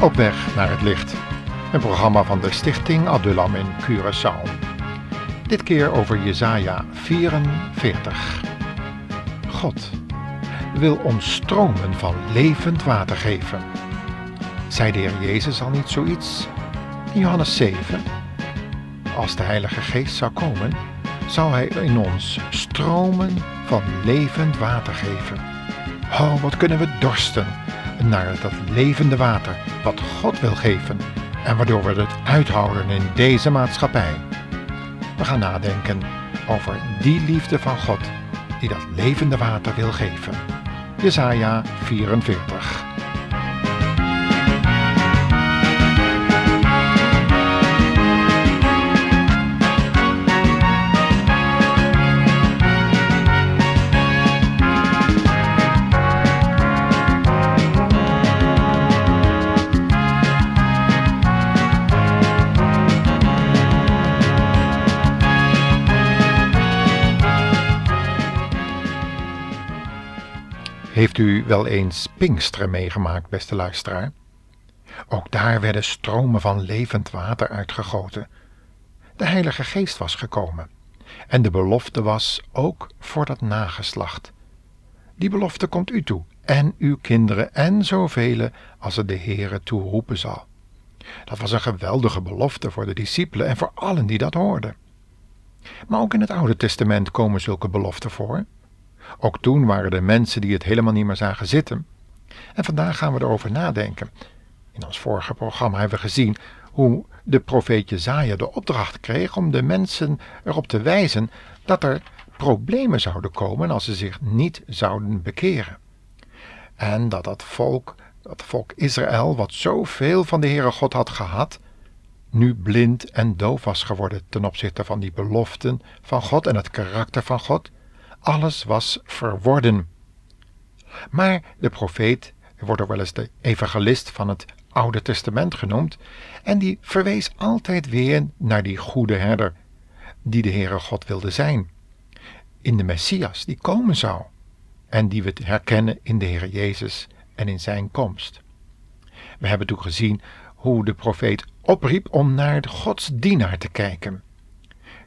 Op weg naar het licht. Een programma van de Stichting Adulam in Curaçao. Dit keer over Jesaja 44. God wil ons stromen van levend water geven. Zei de Heer Jezus al niet zoiets? In Johannes 7. Als de Heilige Geest zou komen, zou Hij in ons stromen van levend water geven. Oh, wat kunnen we dorsten naar dat levende water wat God wil geven en waardoor we het uithouden in deze maatschappij. We gaan nadenken over die liefde van God die dat levende water wil geven. Jesaja 44 Heeft u wel eens Pinksteren meegemaakt, beste luisteraar? Ook daar werden stromen van levend water uitgegoten. De Heilige Geest was gekomen. En de belofte was ook voor dat nageslacht. Die belofte komt u toe, en uw kinderen, en zoveel als het de Heere toeroepen zal. Dat was een geweldige belofte voor de discipelen en voor allen die dat hoorden. Maar ook in het Oude Testament komen zulke beloften voor. Ook toen waren er mensen die het helemaal niet meer zagen zitten. En vandaag gaan we erover nadenken. In ons vorige programma hebben we gezien hoe de profeet Jezaja de opdracht kreeg om de mensen erop te wijzen dat er problemen zouden komen als ze zich niet zouden bekeren. En dat dat volk, dat volk Israël, wat zoveel van de Heere God had gehad, nu blind en doof was geworden ten opzichte van die beloften van God en het karakter van God alles was verworden. Maar de profeet, wordt ook wel eens de evangelist van het Oude Testament genoemd, en die verwees altijd weer naar die goede herder, die de Heere God wilde zijn, in de Messias die komen zou, en die we herkennen in de Heer Jezus en in zijn komst. We hebben toen gezien hoe de profeet opriep om naar Gods dienaar te kijken.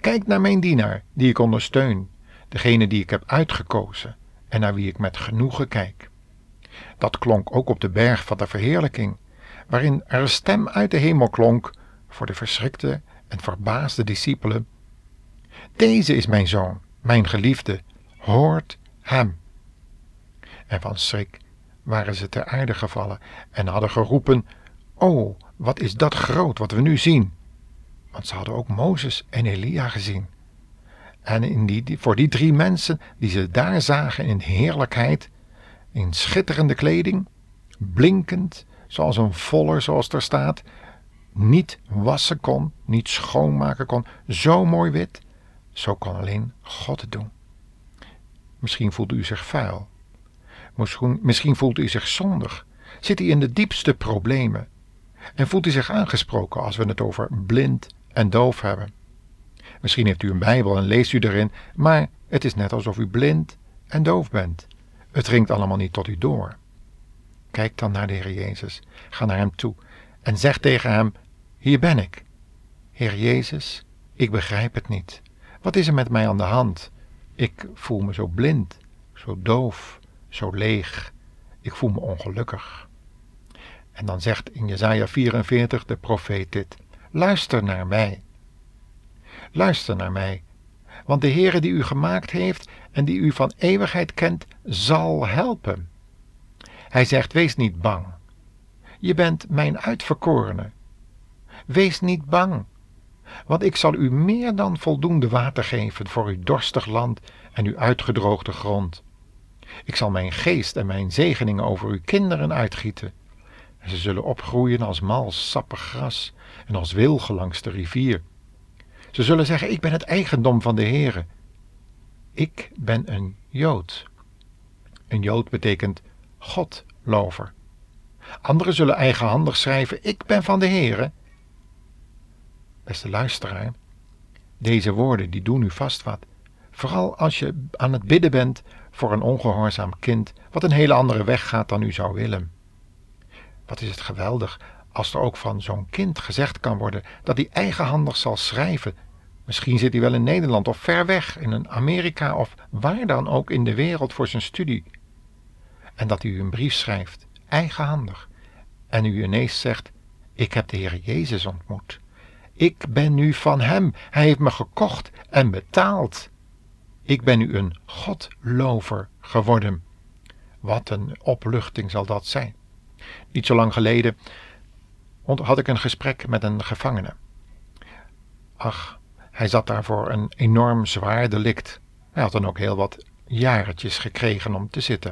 Kijk naar mijn dienaar, die ik ondersteun, degene die ik heb uitgekozen en naar wie ik met genoegen kijk. Dat klonk ook op de berg van de verheerlijking, waarin er een stem uit de hemel klonk voor de verschrikte en verbaasde discipelen. Deze is mijn zoon, mijn geliefde, hoort hem. En van schrik waren ze ter aarde gevallen en hadden geroepen: O, wat is dat groot wat we nu zien! Want ze hadden ook Mozes en Elia gezien. En in die, voor die drie mensen die ze daar zagen in heerlijkheid, in schitterende kleding, blinkend, zoals een voller, zoals er staat, niet wassen kon, niet schoonmaken kon, zo mooi wit, zo kan alleen God het doen. Misschien voelt u zich vuil. Misschien, misschien voelt u zich zondig. Zit u in de diepste problemen. En voelt u zich aangesproken als we het over blind en doof hebben. Misschien heeft u een Bijbel en leest u erin, maar het is net alsof u blind en doof bent. Het dringt allemaal niet tot u door. Kijk dan naar de Heer Jezus, ga naar Hem toe en zeg tegen Hem: Hier ben ik. Heer Jezus, ik begrijp het niet. Wat is er met mij aan de hand? Ik voel me zo blind, zo doof, zo leeg. Ik voel me ongelukkig. En dan zegt in Jesaja 44 de profeet dit: Luister naar mij Luister naar mij, want de Heere die u gemaakt heeft en die u van eeuwigheid kent, zal helpen. Hij zegt: Wees niet bang. Je bent mijn uitverkorene. Wees niet bang, want ik zal u meer dan voldoende water geven voor uw dorstig land en uw uitgedroogde grond. Ik zal mijn geest en mijn zegeningen over uw kinderen uitgieten. En ze zullen opgroeien als mals sappig gras en als wilgen langs de rivier. Ze zullen zeggen: Ik ben het eigendom van de Heere. Ik ben een Jood. Een Jood betekent Godlover. Anderen zullen eigenhandig schrijven: Ik ben van de Heere. Beste luisteraar, deze woorden die doen u vast wat. Vooral als je aan het bidden bent voor een ongehoorzaam kind, wat een hele andere weg gaat dan u zou willen. Wat is het geweldig als er ook van zo'n kind gezegd kan worden dat hij eigenhandig zal schrijven. Misschien zit hij wel in Nederland of ver weg, in een Amerika of waar dan ook in de wereld voor zijn studie. En dat u een brief schrijft, eigenhandig, en u ineens zegt: Ik heb de Heer Jezus ontmoet. Ik ben nu van Hem. Hij heeft me gekocht en betaald. Ik ben nu een Godlover geworden. Wat een opluchting zal dat zijn. Niet zo lang geleden had ik een gesprek met een gevangene. Ach, hij zat daar voor een enorm zwaar delict. Hij had dan ook heel wat jaretjes gekregen om te zitten.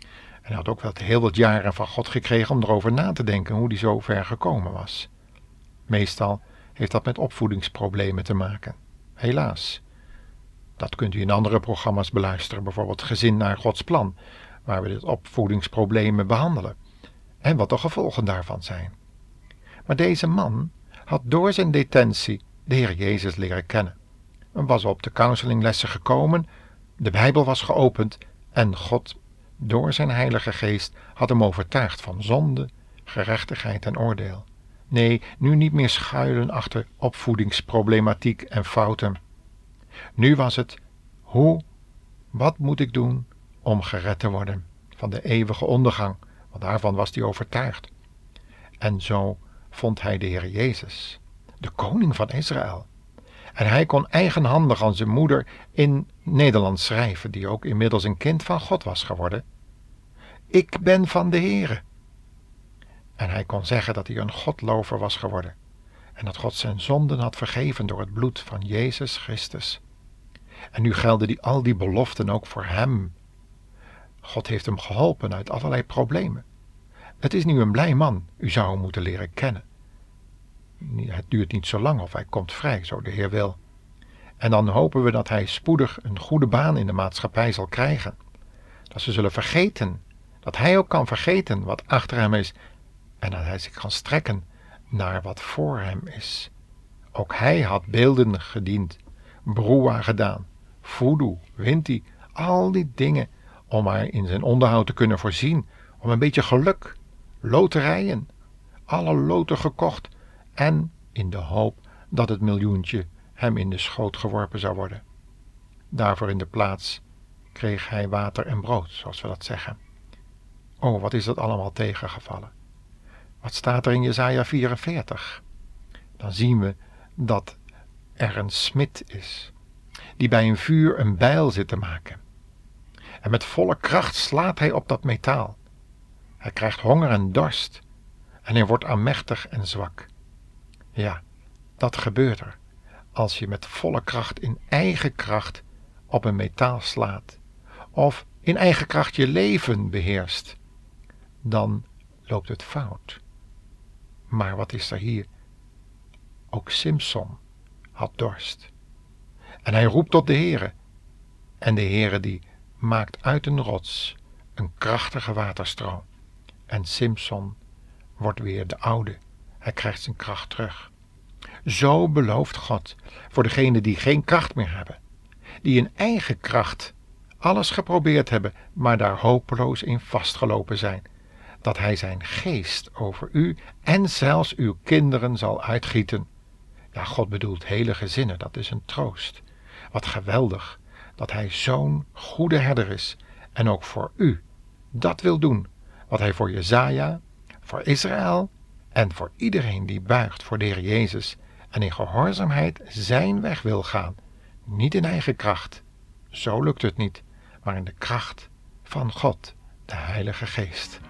En hij had ook wel heel wat jaren van God gekregen om erover na te denken hoe hij zo ver gekomen was. Meestal heeft dat met opvoedingsproblemen te maken. Helaas. Dat kunt u in andere programma's beluisteren, bijvoorbeeld Gezin naar Gods Plan, waar we dit opvoedingsproblemen behandelen en wat de gevolgen daarvan zijn. Maar deze man had door zijn detentie de Heer Jezus leren kennen. En was op de counselinglessen gekomen, de Bijbel was geopend en God door zijn Heilige Geest had hem overtuigd van zonde, gerechtigheid en oordeel. Nee, nu niet meer schuilen achter opvoedingsproblematiek en fouten. Nu was het: hoe, wat moet ik doen om gered te worden van de eeuwige ondergang? Want daarvan was hij overtuigd. En zo vond hij de Heer Jezus, de koning van Israël. En hij kon eigenhandig aan zijn moeder in Nederland schrijven, die ook inmiddels een kind van God was geworden. Ik ben van de Heere. En hij kon zeggen dat hij een Godlover was geworden en dat God zijn zonden had vergeven door het bloed van Jezus Christus. En nu gelden die, al die beloften ook voor hem. God heeft hem geholpen uit allerlei problemen. Het is nu een blij man, u zou hem moeten leren kennen. Het duurt niet zo lang of hij komt vrij, zo de Heer wil. En dan hopen we dat hij spoedig een goede baan in de maatschappij zal krijgen. Dat ze zullen vergeten, dat hij ook kan vergeten wat achter hem is en dat hij zich kan strekken naar wat voor hem is. Ook hij had beelden gediend, broa gedaan, voodoo, winti, al die dingen om maar in zijn onderhoud te kunnen voorzien, om een beetje geluk, loterijen, alle loten gekocht en in de hoop dat het miljoentje hem in de schoot geworpen zou worden. Daarvoor in de plaats kreeg hij water en brood, zoals we dat zeggen. Oh, wat is dat allemaal tegengevallen. Wat staat er in Jesaja 44? Dan zien we dat er een smid is, die bij een vuur een bijl zit te maken. En met volle kracht slaat hij op dat metaal. Hij krijgt honger en dorst en hij wordt aanmächtig en zwak. Ja, dat gebeurt er als je met volle kracht in eigen kracht op een metaal slaat of in eigen kracht je leven beheerst. Dan loopt het fout. Maar wat is er hier? Ook Simson had dorst. En hij roept tot de Heere. En de Heere die maakt uit een rots een krachtige waterstroom. En Simson wordt weer de oude. Hij krijgt zijn kracht terug. Zo belooft God voor degenen die geen kracht meer hebben, die in eigen kracht alles geprobeerd hebben, maar daar hopeloos in vastgelopen zijn, dat Hij zijn geest over u en zelfs uw kinderen zal uitgieten. Ja, God bedoelt hele gezinnen, dat is een troost. Wat geweldig dat Hij zo'n goede herder is en ook voor u dat wil doen, wat Hij voor Jezaja, voor Israël en voor iedereen die buigt voor de Heer Jezus en in gehoorzaamheid zijn weg wil gaan, niet in eigen kracht. Zo lukt het niet, maar in de kracht van God, de Heilige Geest.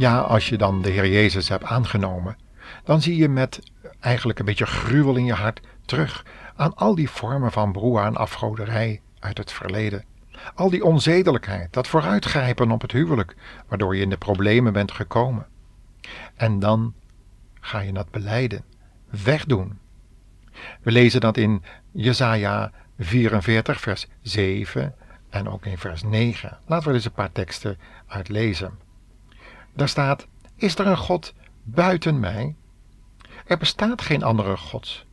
Ja, als je dan de Heer Jezus hebt aangenomen, dan zie je met eigenlijk een beetje gruwel in je hart terug aan al die vormen van broer en afgoderij uit het verleden. Al die onzedelijkheid, dat vooruitgrijpen op het huwelijk, waardoor je in de problemen bent gekomen. En dan ga je dat beleiden, wegdoen. We lezen dat in Jesaja 44, vers 7 en ook in vers 9. Laten we eens een paar teksten uitlezen. Daar staat: Is er een God buiten mij? Er bestaat geen andere God.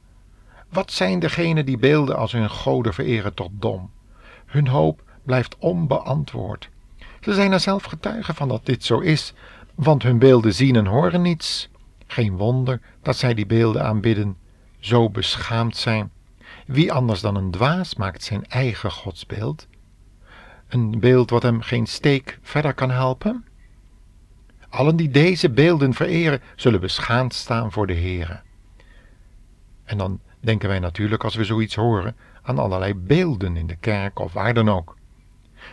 Wat zijn degenen die beelden als hun goden vereren tot dom? Hun hoop blijft onbeantwoord. Ze zijn er zelf getuigen van dat dit zo is, want hun beelden zien en horen niets. Geen wonder dat zij die beelden aanbidden, zo beschaamd zijn. Wie anders dan een dwaas maakt zijn eigen godsbeeld? Een beeld wat hem geen steek verder kan helpen? Allen die deze beelden vereren, zullen beschaamd staan voor de Heere. En dan denken wij natuurlijk, als we zoiets horen, aan allerlei beelden in de kerk of waar dan ook.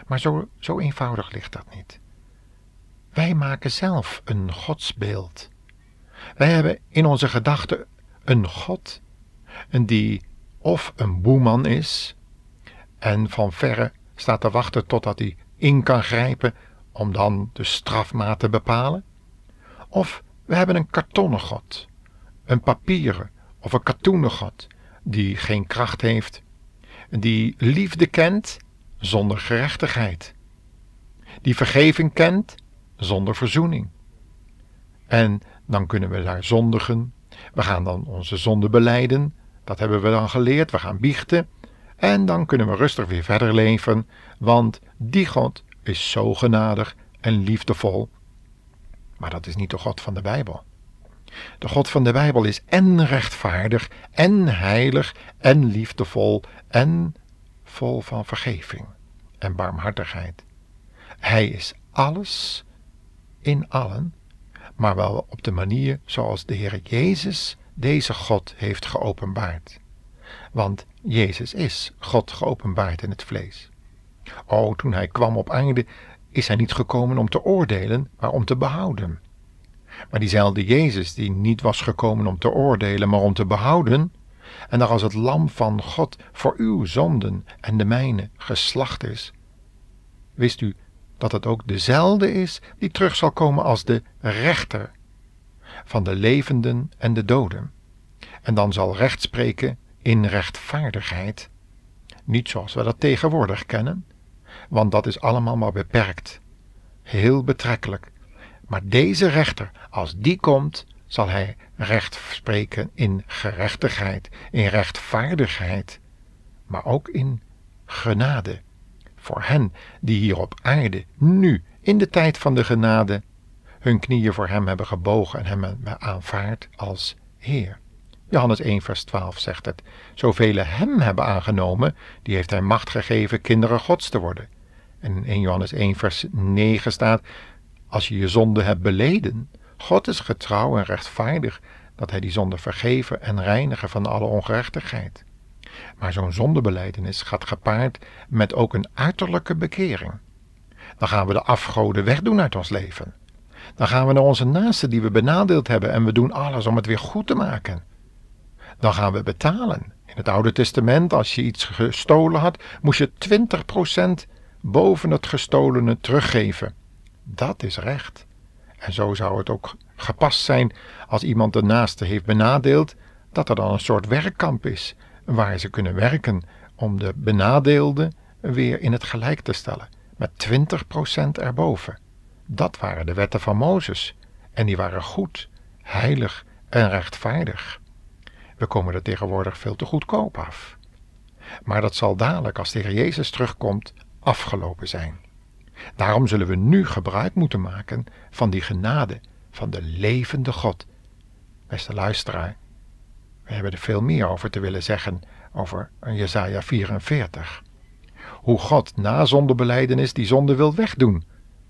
Maar zo, zo eenvoudig ligt dat niet. Wij maken zelf een godsbeeld. Wij hebben in onze gedachten een God, en die of een boeman is en van verre staat te wachten totdat hij in kan grijpen om dan de strafmaat te bepalen. Of we hebben een kartonnen God, een papieren of een katoenen God die geen kracht heeft, die liefde kent zonder gerechtigheid, die vergeving kent zonder verzoening. En dan kunnen we daar zondigen. We gaan dan onze zonde beleiden. Dat hebben we dan geleerd. We gaan biechten. En dan kunnen we rustig weer verder leven. Want die God is zo genadig en liefdevol. Maar dat is niet de God van de Bijbel. De God van de Bijbel is en rechtvaardig, en heilig, en liefdevol, en vol van vergeving en barmhartigheid. Hij is alles in allen, maar wel op de manier zoals de Heer Jezus deze God heeft geopenbaard. Want Jezus is God geopenbaard in het vlees. O, toen hij kwam op aarde, is hij niet gekomen om te oordelen, maar om te behouden. Maar diezelfde Jezus, die niet was gekomen om te oordelen, maar om te behouden, en daar als het lam van God voor uw zonden en de mijne geslacht is, wist u dat het ook dezelfde is die terug zal komen als de rechter van de levenden en de doden. En dan zal recht spreken in rechtvaardigheid, niet zoals we dat tegenwoordig kennen, want dat is allemaal maar beperkt, heel betrekkelijk. Maar deze rechter, als die komt, zal hij recht spreken in gerechtigheid, in rechtvaardigheid, maar ook in genade voor hen die hier op aarde, nu, in de tijd van de genade, hun knieën voor hem hebben gebogen en hem aanvaard als Heer. Johannes 1, vers 12 zegt het. Zoveel hem hebben aangenomen, die heeft hij macht gegeven kinderen Gods te worden. En in 1 Johannes 1, vers 9 staat: Als je je zonde hebt beleden, God is getrouw en rechtvaardig, dat hij die zonde vergeven en reinigen van alle ongerechtigheid. Maar zo'n zondebeleidenis gaat gepaard met ook een uiterlijke bekering. Dan gaan we de afgoden wegdoen uit ons leven. Dan gaan we naar onze naasten die we benadeeld hebben en we doen alles om het weer goed te maken. Dan gaan we betalen. In het Oude Testament, als je iets gestolen had, moest je 20% boven het gestolene teruggeven. Dat is recht. En zo zou het ook gepast zijn als iemand de naaste heeft benadeeld, dat er dan een soort werkkamp is waar ze kunnen werken om de benadeelden weer in het gelijk te stellen, met 20% erboven. Dat waren de wetten van Mozes en die waren goed, heilig en rechtvaardig. We komen er tegenwoordig veel te goedkoop af. Maar dat zal dadelijk, als de Heer Jezus terugkomt, afgelopen zijn. Daarom zullen we nu gebruik moeten maken van die genade van de levende God. Beste luisteraar, we hebben er veel meer over te willen zeggen, over Jesaja 44. Hoe God na zondebeleidenis die zonde wil wegdoen.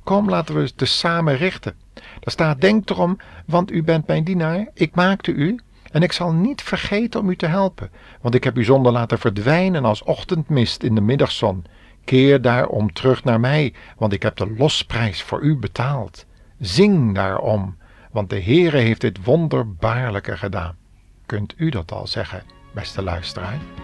Kom, laten we het samen richten. Daar staat, denk erom, want u bent mijn dienaar, ik maakte u, en ik zal niet vergeten om u te helpen, want ik heb uw zonde laten verdwijnen als ochtendmist in de middagzon. Keer daarom terug naar mij, want ik heb de losprijs voor u betaald. Zing daarom, want de Heere heeft dit wonderbaarlijke gedaan. Kunt u dat al zeggen, beste luisteraar?